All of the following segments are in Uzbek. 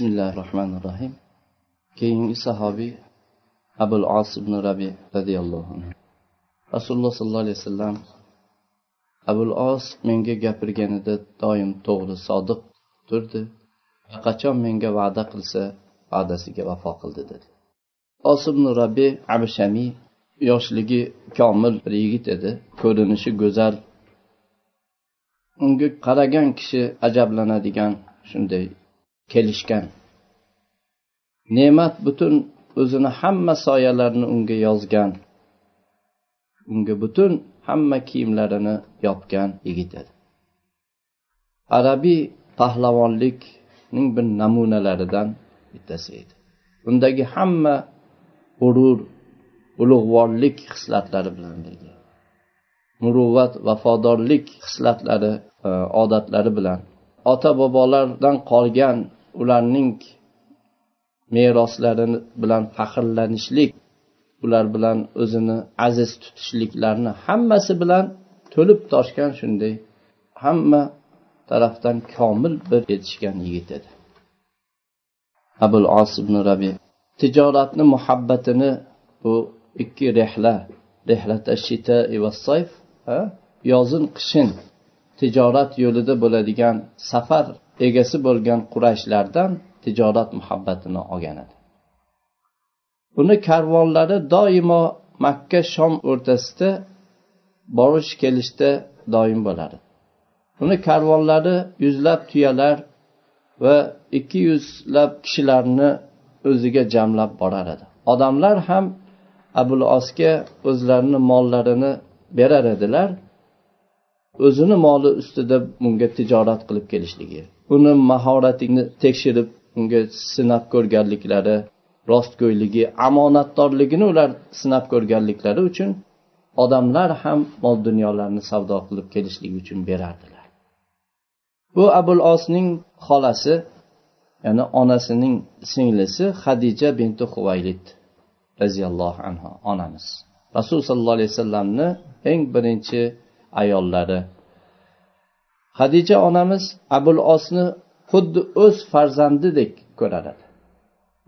bismillahi rohmanir rohim keyingi sahobiy abul os ibn rabi roziyallohu anhu. Rasululloh sollallohu alayhi vasallam abul os menga gapirganida doim to'g'ri sodiq turdi qachon menga va'da qilsa va'dasiga vafo qildi dedi. Os ibn rabi abshamiy yoshligi komil bir yigit edi. Ko'rinishi go'zal. Unga qaragan kishi ajablanadigan shunday kelishgan. Ne'mat butun o'zini hamma soyalarini unga yozgan. Unga butun hamma kiyimlarini yopgan yigit edi. Arabiy pahlavonlikning bir namunalaridan bittasi edi. Undagi hamma g'urur ulug'vorlik hislatlari bilan birga muruvvat vafodorlik hislatlari e, odatlari bilan ota bobolardan qolgan ularning meroslari bilan faxrlanishlik ular bilan o'zini aziz tutishliklarni hammasi bilan to'lib toshgan shunday hamma tarafdan komil bir yetishgan yigit edi. Abul os ibn rabi tijoratni muhabbatini bu ikki rehla rehlata shita va sayf yozin qishin tijorat yo'lida bo'ladigan safar egasi bo'lgan qurayshlardan tijorat muhabbatini olgan edi. Uni karvonlari doimo makka shom o'rtasida borish kelishda doim bo'ladi. Uni karvonlari yuzlab tuyalar va ikki yuzlab kishilarni o'ziga jamlab borar edi. Odamlar ham abul osga o'zlarini mollarini berar edilar. O'zini moli ustida bunga tijorat qilib kelishligi uni mahoratini tekshirib unga sinab ko'rganliklari rostgo'yligi omonatdorligini ular sinab ko'rganliklari uchun odamlar ham mol dunyolarni savdo qilib kelishligi uchun berardilar. Bu abul osning xolasi ya'ni onasining singlisi hadija binti huvaylid roziyallohu anhu onamiz. Rasululloh sollallohu alayhi vasallamni eng birinchi ayollari. Hadicha onamiz abul osni xuddi o'z farzandidek ko'rar edi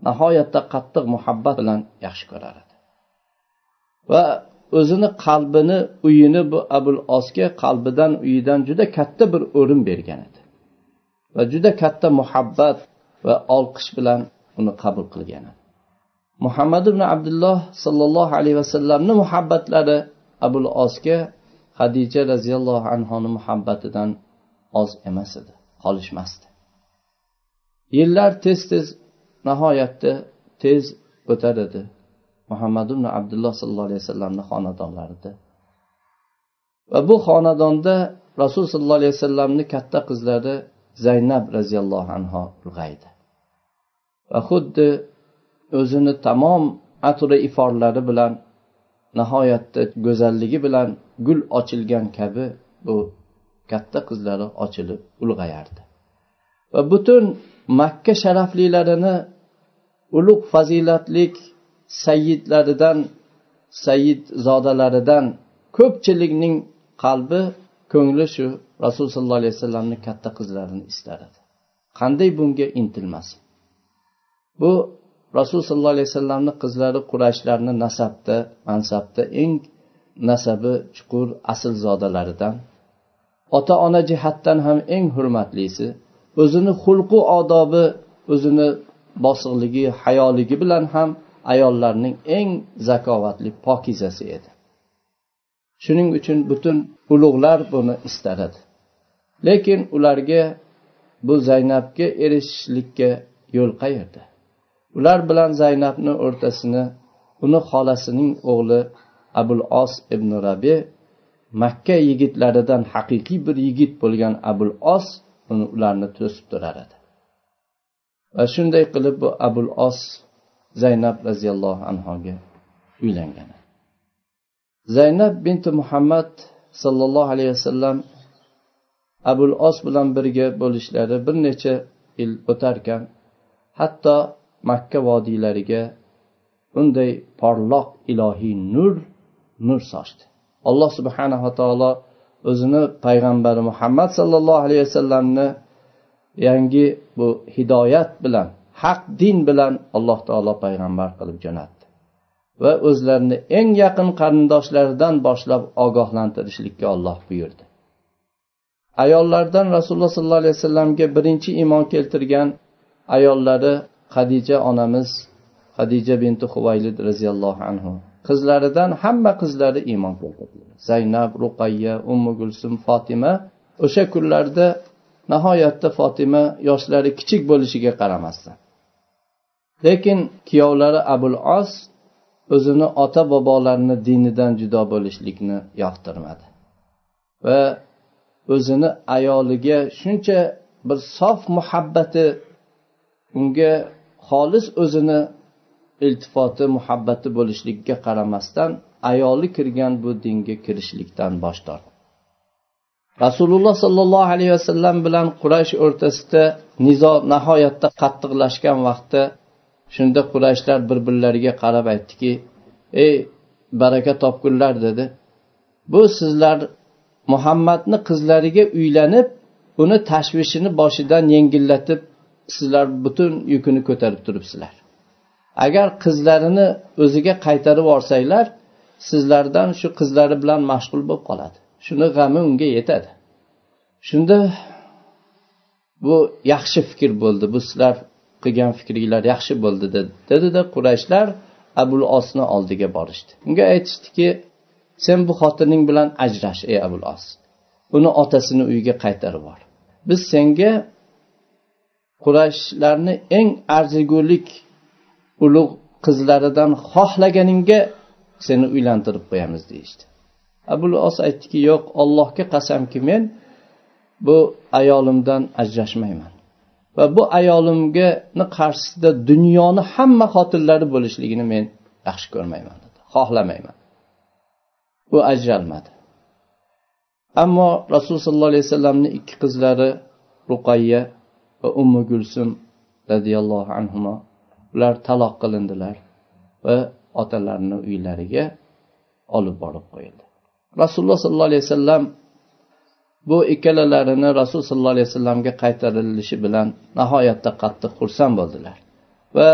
nihoyatda qattiq muhabbat bilan yaxshi ko'rar edi va o'zini qalbini uyini bu abul osga qalbidan uyidan juda katta bir o'rin bergan edi. Va juda katta muhabbat va olqish bilan uni qabul qilgan edi. Muhammad ibn abdulloh sollallohu alayhi vasallamni muhabbatlari abul osga hadija roziyallohu anhoni muhabbatidan oz emas edi qolishmasdi. Yillar tez tez nihoyatda tez o'tar edi. Muhammad ibn abdulloh sollallohu alayhi vasallamni xonadonlarida. Va bu xonadonda rasul sollallohu alayhi vasallamni katta qizlari zaynab roziyallohu anhu ulg'aydi. Va xuddi o'zini tamom atri iforlari bilan nihoyatda go'zalligi bilan gul ochilgan kabi bu katta qizlari ochilib ulg'ayardi. Va butun makka sharaflilarini ulug' fazilatlik sayyidlaridan sayyid zodalaridan ko'pchilikning qalbi ko'ngli shu rasul sollallohu alayhi vasallamni katta qizlarini istar edi qanday bunga intilmasin? Bu rasul sollallohu alayhi vasallamni qizlari qurashlarni nasabda mansabda eng nasabi chuqur aslzodalaridan ota ona jihatdan ham eng hurmatlisi o'zini xulqu odobi o'zini bosiqligi hayoligi bilan ham ayollarning eng zakovatli pokizasi edi. Shuning uchun butun ulug'lar buni istar edi lekin ularga bu zaynabga erishishlikka yo'l qayerda? Ular bilan zaynabni o'rtasini uni xolasining o'g'li abul os ibn rabi makka yigitlaridan haqiqiy bir yigit bo'lgan abul os ularni to'sib turar edi. Va shunday qilib bu abul os zaynab roziyallohu anhoga uylangan zaynab binti muhammad sollallohu alayhi vasallam abul os bilan birga bo'lishlari bir necha yil o'tarkan hatto makka vodiylariga unday porloq ilohiy nur nur sochdi. Alloh subhanava taolo o'zini payg'ambari muhammad sollallohu alayhi vasallamni yangi bu hidoyat bilan haq din bilan alloh taolo payg'ambar qilib jo'natdi. Va o'zlarini eng yaqin qarindoshlaridan boshlab ogohlantirishlikka olloh buyurdi. Ayollardan rasululloh sollallohu alayhi vasallamga birinchi iymon keltirgan ayollari hadija onamiz hadija binti huvaylid roziyallohu anhu. Qizlaridan hamma qizlari iymon keltirdi zaynab ruqayya ummu gulsum fotima. O'sha kunlarda nihoyatda fotima yoshlari kichik bo'lishiga qaramasdan lekin kuyovlari abul os o'zini ota bobolarini dinidan judo bo'lishlikni yoqtirmadi. Va o'zini ayoliga shuncha bir sof muhabbati unga xolis o'zini iltifoti muhabbati bo'lishligiga qaramasdan ayoli kirgan bu dinga kirishlikdan bosh tortdi. Rasululloh sollallohu alayhi vasallam bilan quraysh o'rtasida nizo nihoyatda qattiqlashgan vaqtda shunda qurayshlar bir birlariga qarab aytdiki ey baraka topgunlar dedi. Bu sizlar muhammadni qizlariga uylanib uni tashvishini boshidan yengillatib sizlar butun yukini ko'tarib turibsizlar. Agar qizlarini o'ziga qaytarib yuborsanglar sizlardan shu qizlari bilan mashg'ul bo'lib qoladi. Shuni g'ami unga yetadi. Shunda bu yaxshi fikr bo'ldi bu sizlar qilgan fikringlar yaxshi bo'ldi dedida qurayshlar abul osni oldiga borishdi. Unga aytishdiki sen bu xotining bilan ajrash ey abul os. Uni otasini uyiga qaytarib yubor biz senga qurashlarni eng arzigulik ulug' qizlaridan xohlaganingga seni uylantirib qo'yamiz deyishdi. Abul os aytdiki yo'q allohga qasamki men bu ayolimdan ajrashmayman va bu ayolimgani qarshisida dunyoni hamma xotinlari bo'lishligini men yaxshi ko'rmayman dedi. Xohlamayman. U ajralmadi. Ammo rasululloh sollallohu alayhi vasallamni ikki qizlari ruqayya va ummu gulsum roziyallohu anhu ular taloq qilindilar va otalarini uylariga olib borib qo'yildi. Rasululloh sollallohu alayhi vasallam bu ikkalalarini rasul sollallohu alayhi vasallamga qaytarilishi bilan nihoyatda qattiq xursand bo'ldilar va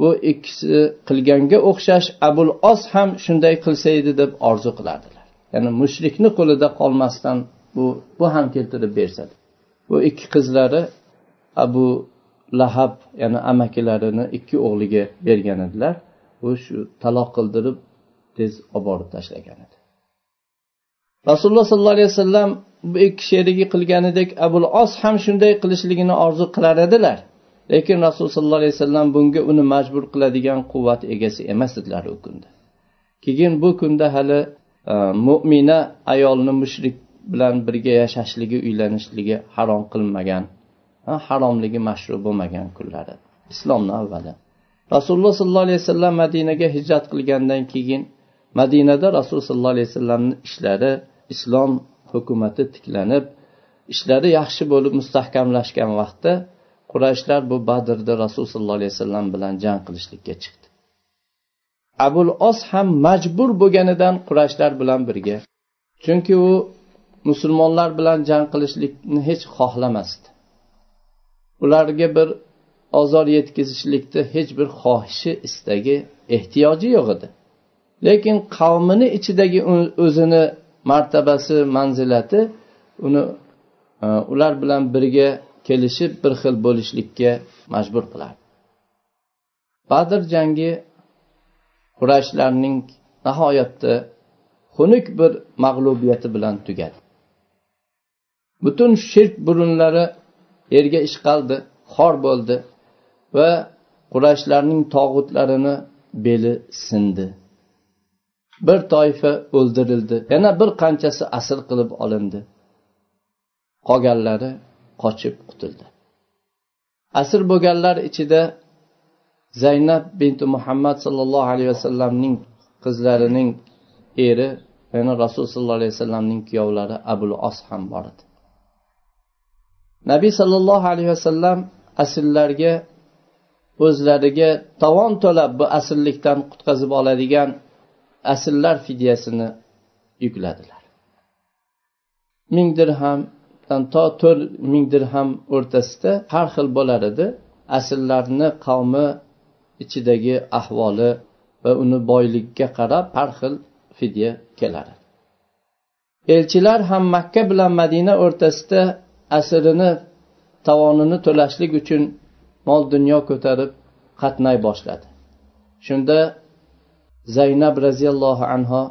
bu ikkisi qilganga o'xshash abul os ham shunday qilsa edi deb orzu qilardilar. Ya'ni mushrikni qo'lida qolmasdan bu bu ham keltirib bersa bu ikki qizlari abu lahab ya'ni amakilarini ikki o'g'liga bergan edilar. U shu taloq qildirib tez olib borib tashlagan edi. Rasululloh sollallohu alayhi vasallam bu ikki sherigi qilganidek abul os ham shunday qilishligini orzu qilar edilar. Lekin rasululloh sollallohu alayhi vasallam bunga uni majbur qiladigan quvvat egasi emas edilar u kunda. Keyin bu kunda hali e, mo'mina ayolni mushrik bilan birga yashashligi uylanishligi harom qilinmagan haromligi mashru bo'lmagan kunlari. Islomni avvali. Rasululloh sollallohu alayhi vasallam madinaga hijrat qilgandan keyin madinada rasululloh sollallohu alayhi vasallamni ishlari islom hukumati tiklanib ishlari yaxshi bo'lib mustahkamlashgan vaqtda qurayshlar bu badrda rasululloh sollallohu alayhi vasallam bilan jang qilishlikka chiqdi. Abul os ham majbur bo'lganidan qurayshlar bilan birga. Chunki u musulmonlar bilan jang qilishlikni hech xohlamasdi. Ularga bir ozor yetkazishlikda hech bir xohishi istagi ehtiyoji yo'q edi. Lekin qavmini ichidagi o'zini martabasi manzilati uni e, ular bilan birga kelishib bir xil bo'lishlikka majbur qilardi badr jangi qurashlarning nihoyatda xunuk bir mag'lubiyati bilan tugadi. Butun shirk burunlari yerga ishqaldi xor bo'ldi va qurashlarning tog'utlarini beli sindi. Bir toifa o'ldirildi. Yana bir qanchasi asir qilib olindi. Qolganlari qochib qutuldi asir bo'lganlar ichida zaynab binti muhammad sollallohu alayhi vasallamning qizlarining eri yana rasululloh sollallohu alayhi vasallamning kuyovlari abul os ham bor edi. Nabiy sollallohu alayhi vasallam asllarga o'zlariga tovon to'lab bu asrlikdan qutqazib oladigan asllar fidyasini yukladilar. Ming dirhamdan to to'rt ming dirham o'rtasida har xil bo'lar edi. Asllarni qavmi ichidagi ahvoli va uni boyligiga qarab har xil fidya kelar elchilar ham makka bilan madina o'rtasida asrini tovonini to'lashlik uchun mol dunyo ko'tarib qatnay boshladi. Shunda zaynab roziyallohu anho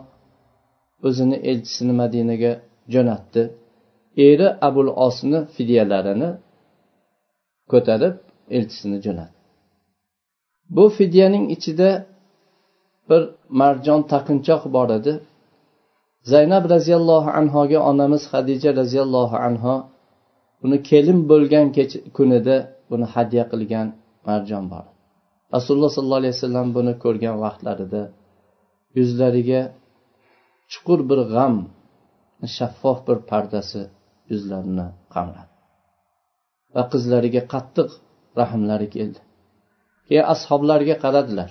o'zini elchisini madinaga jo'natdi. Eri abul osni fidyalarini ko'tarib elchisini jo'natdi. Bu fidyaning ichida bir marjon taqinchoq bor edi. Zaynab roziyallohu anhoga onamiz hadija roziyallohu anha uni kelin bo'lgan kunida buni hadya qilgan marjon bor. Rasululloh sollallohu alayhi vasallam buni ko'rgan vaqtlarida yuzlariga chuqur bir g'am shaffof bir pardasi yuzlarini qamradi va qizlariga qattiq rahmlari keldi. Keyin ashoblarga qaradilar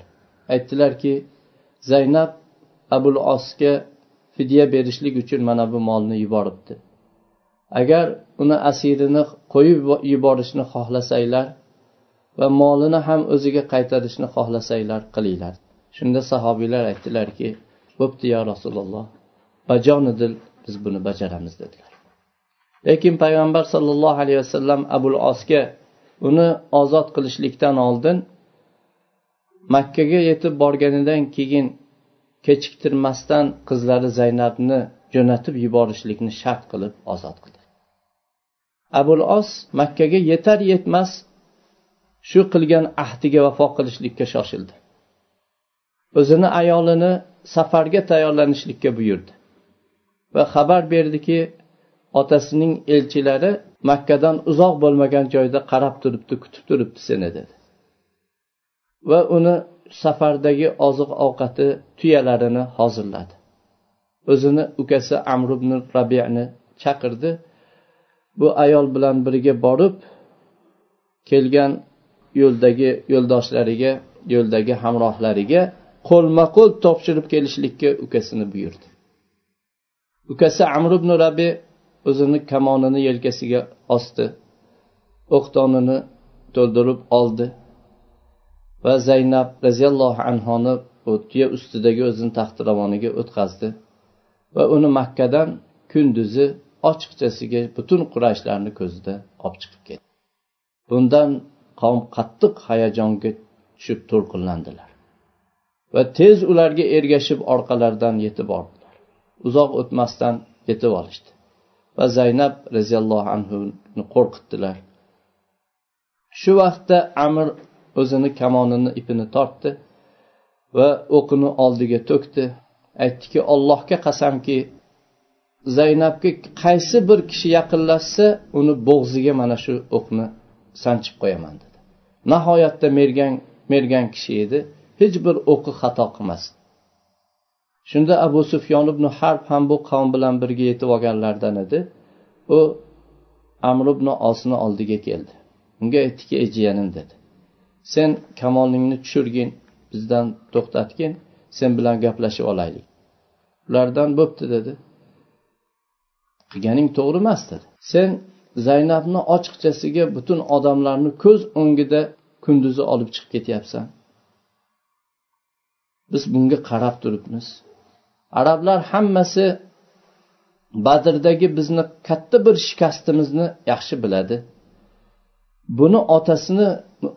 aytdilarki zaynab abul osga fidya berishlik uchun mana bu molni yuboribdi. Agar uni asirini qo'yib yuborishni xohlasanglar va molini ham o'ziga qaytarishni xohlasanglar qilinglar. Shunda sahobiylar aytdilarki bo'pti yo rasululloh bajonidil biz buni bajaramiz dedilar. Lekin payg'ambar sollallohu alayhi vasallam abul osga uni ozod qilishlikdan oldin makkaga yetib borganidan keyin kechiktirmasdan qizlari zaynabni jo'natib yuborishlikni shart qilib ozod qildi. Abul os makkaga yetar yetmas shu qilgan ahdiga vafo qilishlikka shoshildi. O'zini ayolini safarga tayyorlanishlikka buyurdi. Va xabar berdiki otasining elchilari makkadan uzoq bo'lmagan joyda qarab turibdi kutib turibdi seni dedi. Va uni safardagi oziq ovqati tuyalarini hozirladi. O'zini ukasi amr ibn rabiyani chaqirdi. Bu ayol bilan birga borib kelgan yo'ldagi yo'ldoshlariga yo'ldagi hamrohlariga qo'lma qo'l topshirib kelishlikka ukasini buyurdi. Ukasi amr ibn rabi o'zini kamonini yelkasiga osdi o'qtonini to'ldirib oldi va zaynab roziyallohu anhoni tuya ustidagi o'zini taxtiravoniga o'tkazdi va uni makkadan kunduzi ochiqchasiga butun qurashlarni ko'zida olib chiqib ketdi. Bundan qavm qattiq hayajonga tushib to'lqinlandilar va tez ularga ergashib orqalaridan yetib bordilar uzoq o'tmasdan yetib olishdi va zaynab roziyallohu anhuni qo'rqitdilar. Shu vaqtda amir o'zini kamonini ipini tortdi va o'qini oldiga to'kdi. Aytdiki ollohga qasamki zaynabga qaysi bir kishi yaqinlashsa uni bo'g'ziga mana shu o'qni sanchib qo'yaman dedi. Nihoyatda mergan mergan kishi edi. Hech bir o'qi xato qilmasdi shunda abu sufyon ibn harb ham bu qavm bilan birga yetib olganlardan edi. U amr ibn osni oldiga keldi. Unga aytdiki ey jiyanim dedi. Sen kamolingni tushirgin bizdan to'xtatgin sen bilan gaplashib olaylik. Ulardan bo'pti dedi. Qilganing to'g'ri emas dedi. Sen zaynabni ochiqchasiga butun odamlarni ko'z o'ngida kunduzi olib chiqib ketyapsan. Biz bunga qarab turibmiz. Arablar hammasi badrdagi bizni katta bir shikastimizni yaxshi biladi. Buni otasini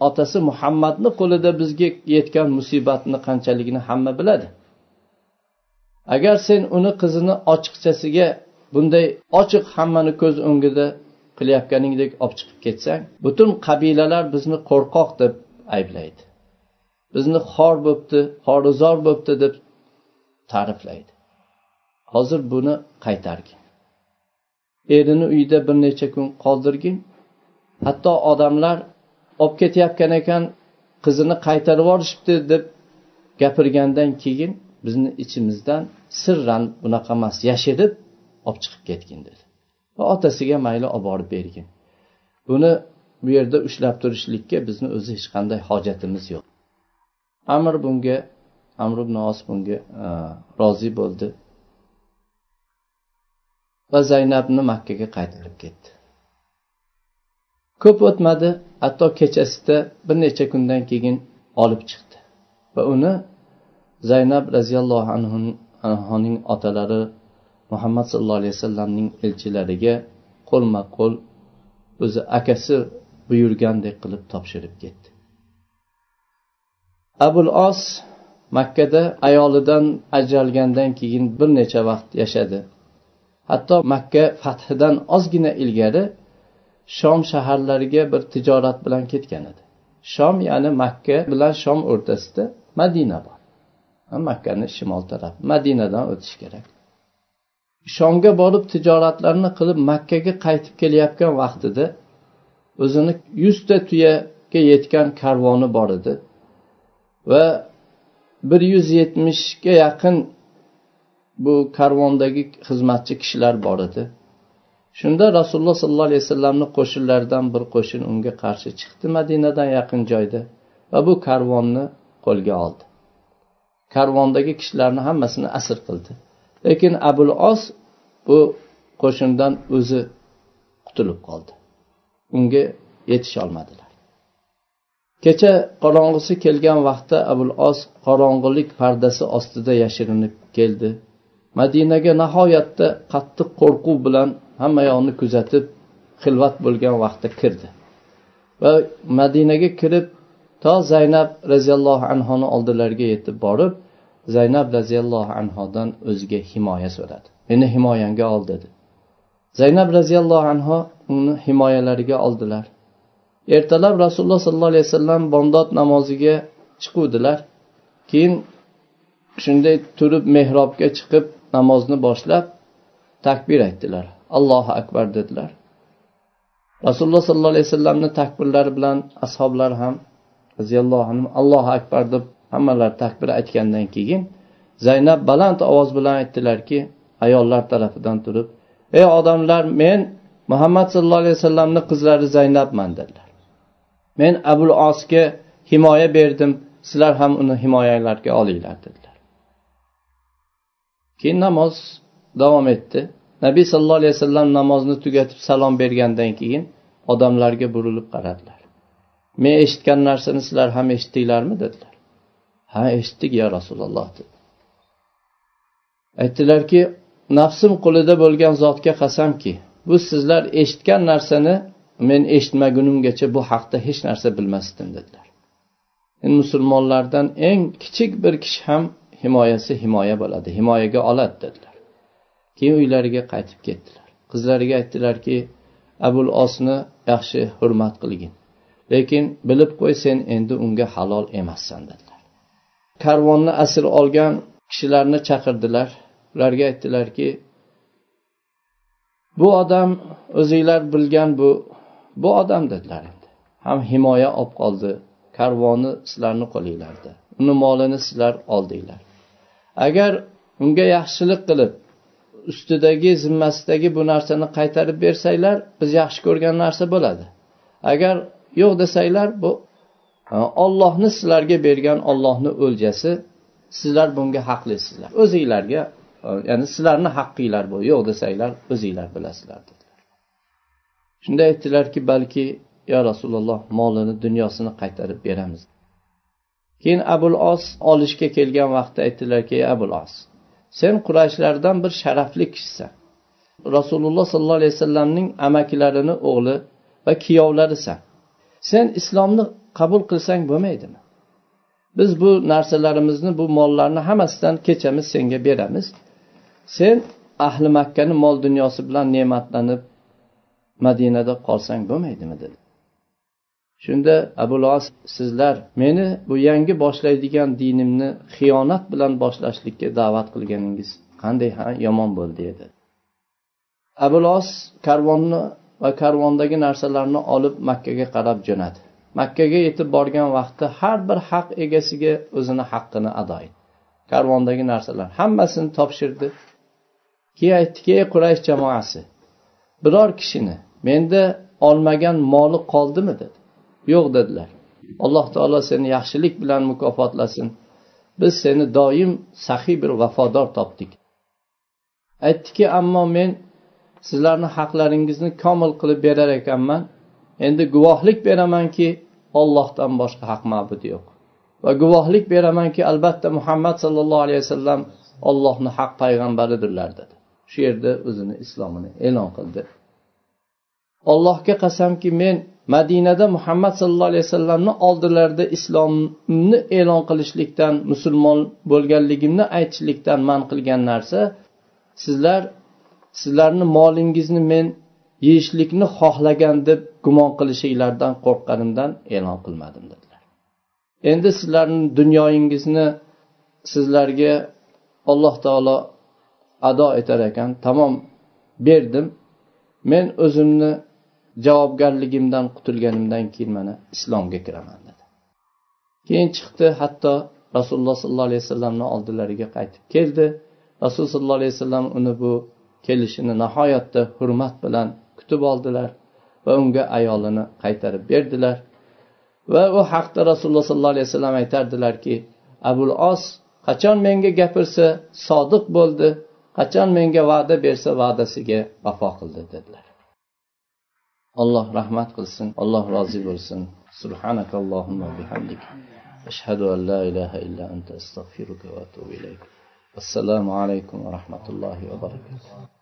otasi muhammadni qo'lida bizga yetgan musibatni qanchaligini hamma biladi. Agar sen uni qizini ochiqchasiga bunday ochiq hammani ko'z o'ngida qilayotganingdek olib chiqib ketsang butun qabilalar bizni qo'rqoq deb ayblaydi. Bizni xor bo'pti xorizor bo'pti deb ta'riflaydi. Hozir buni qaytargin. Erini uyida bir necha kun qoldirgin. Hatto odamlar olib ketayotgan ekan qizini qaytarib yuborishibdi deb gapirgandan keyin bizni ichimizdan sirran bunaqa emas yashirib olib chiqib ketgin dedi. Va otasiga mayli olib borib bergin. Buni bu yerda ushlab turishlikka bizni o'zi hech qanday hojatimiz yo'q. Amir bunga amr ibn os bunga e, rozi bo'ldi. Va zaynabni makkaga qaytarib ketdi. Ko'p o'tmadi hatto kechasida bir necha kundan keyin olib chiqdi. Va uni zaynab roziyallohu anhuning otalari muhammad sallallohu alayhi vasallamning elchilariga qo'lma qo'l o'zi akasi buyurgandek qilib topshirib ketdi. Abul os makkada ayolidan ajralgandan keyin bir necha vaqt yashadi. Hatto makka fathidan ozgina ilgari shom shaharlariga bir tijorat bilan ketgan edi. Shom ya'ni makka bilan shom o'rtasida madina bor. Makkani shimol tarafi madinadan o'tish kerak. Shomga borib tijoratlarni qilib makkaga qaytib kelayotgan vaqtida o'zini yuzta tuyaga yetgan karvoni bor edi va bir yuz yetmishga yaqin bu karvondagi xizmatchi kishilar bor edi. Shunda rasululloh sollallohu alayhi vasallamni qo'shinlaridan bir qo'shin unga qarshi chiqdi madinadan yaqin joyda va bu karvonni qo'lga oldi. Karvondagi kishilarni hammasini asr qildi. Lekin abul os bu qo'shindan o'zi qutulib qoldi. Unga yetisholmadilar kecha qorong'usi kelgan vaqtda abul os qorong'ilik pardasi ostida yashirinib keldi. Madinaga nihoyatda qattiq qo'rquv bilan hamma yoqni kuzatib xilvat bo'lgan vaqtda kirdi. Va madinaga kirib to zaynab roziyallohu anhoni oldilariga yetib borib zaynab roziyallohu anhodan o'ziga himoya so'radi. Meni himoyangga ol dedi. Zaynab roziyallohu anho uni himoyalariga oldilar. Ertalab rasululloh sollallohu alayhi vasallam bomdod namoziga chiquvdilar. Keyin shunday turib mehrobga chiqib namozni boshlab takbir aytdilar. Allohu akbar dedilar. Rasululloh sollallohu alayhi vasallamni takbirlari bilan ashoblar ham roziyallohu anhu allohu akbar deb hammalar takbir aytgandan keyin zaynab baland ovoz bilan aytdilarki ayollar tarafidan turib ey odamlar men muhammad sallallohu alayhi vasallamni qizlari zaynabman dedilar. Men abul osga himoya berdim sizlar ham uni himoyalarga olinglar dedilar. Keyin namoz davom etdi. Nabiy sallallohu alayhi vasallam namozni tugatib salom bergandan keyin odamlarga burilib qaradilar. Men eshitgan narsani sizlar ham eshitdinglarmi? dedilar. Ha eshitdik ya rasululloh dedi aytdilarki nafsim qo'lida bo'lgan zotga qasamki bu sizlar eshitgan narsani men eshitmagunimgacha bu haqda hech narsa bilmasdim dedilar. Musulmonlardan eng kichik bir kishi ham himoyasi himoya bo'ladi himoyaga oladi dedilar. Keyin uylariga qaytib ketdilar. Qizlariga aytdilarki abul osni yaxshi hurmat qilgin lekin bilib qo'y sen endi unga halol emassan dedilar. Karvonni asir olgan kishilarni chaqirdilar. Ularga aytdilarki bu odam o'zinglar bilgan bu bu odam dedilar endi. Ham himoya olib qoldi. Karvoni sizlarni qo'linglarda uni molini sizlar oldinglar. Agar unga yaxshilik qilib ustidagi zimmasidagi bu narsani qaytarib bersanglar biz yaxshi ko'rgan narsa bo'ladi. Agar yo'q desanglar bu ollohni sizlarga bergan ollohni o'ljasi sizlar bunga haqlisizlar. O'zinglarga e, ya'ni sizlarni haqqinglar bu. Yo'q desanglar o'zinglar bilasizlar dedilar. Shunda aytdilarki balki yo rasululloh molini dunyosini qaytarib beramiz. Keyin abul os olishga kelgan vaqtda aytdilarki ey abul os sen qurayshlardan bir sharafli kishisan. Rasululloh sollallohu alayhi vasallamning amakilarini o'g'li va kuyovlarisan. Sen islomni qabul qilsang bo'lmaydimi? Biz bu narsalarimizni bu mollarni hammasidan kechamiz senga beramiz. Sen ahli makkani mol dunyosi bilan ne'matlanib madinada qolsang bo'lmaydimi? dedi. Shunda abu los sizlar meni bu yangi boshlaydigan dinimni xiyonat bilan boshlashlikka da'vat qilganingiz qanday yomon bo'ldi dedi. Abu los karvonni va karvondagi narsalarni olib makkaga qarab jo'nadi. Makkaga yetib borgan vaqtda har bir haq egasiga o'zini haqqini ado etdi. Karvondagi narsalar hammasini topshirdi. Keyin aytdiki ey quraysh jamoasi biror kishini menda olmagan moli qoldimi? dedi. Yo'q dedilar. Alloh taolo seni yaxshilik bilan mukofotlasin. Biz seni doim saxiy bir vafodor topdik. Aytdiki ammo men sizlarni haqlaringizni komil qilib berar ekanman. Endi guvohlik beramanki ollohdan boshqa haq ma'bud yo'q. Va guvohlik beramanki albatta muhammad sollallohu alayhi vasallam ollohni haq payg'ambaridirlar dedi. Shu yerda o'zini islomini e'lon qildi. Allohga qasamki men madinada muhammad sallallohu alayhi vasallamni oldilarida islomni e'lon qilishlikdan musulmon bo'lganligimni aytishlikdan man qilgan narsa sizlar sizlarni molingizni men yeyishlikni xohlagan deb gumon qilishinglardan qo'rqqanimdan e'lon qilmadim dedilar. Endi sizlarni dunyoyingizni sizlarga alloh taolo ado etar ekan tamom berdim. Men o'zimni javobgarligimdan qutulganimdan keyin mana islomga kiraman dedi. Keyin chiqdi hatto rasululloh sollallohu alayhi vasallamni oldilariga qaytib keldi. Rasululloh sollallohu alayhi vasallam uni bu kelishini nihoyatda hurmat bilan kutib oldilar. va unga ayolini qaytarib berdilar. Va u haqda rasululloh sollallohu alayhi vasallam aytardilarki abul os qachon menga gapirsa sodiq bo'ldi qachon menga va'da bersa va'dasiga vafo qildi dedilar. Alloh rahmat qilsin alloh rozi bo'lsin. Subhanakallohumma bihamdik. Ashhadu an la ilaha illa anta astag'firuka va atubu ilayk. Assalomu alaykum va rahmatullohi va barakatuh.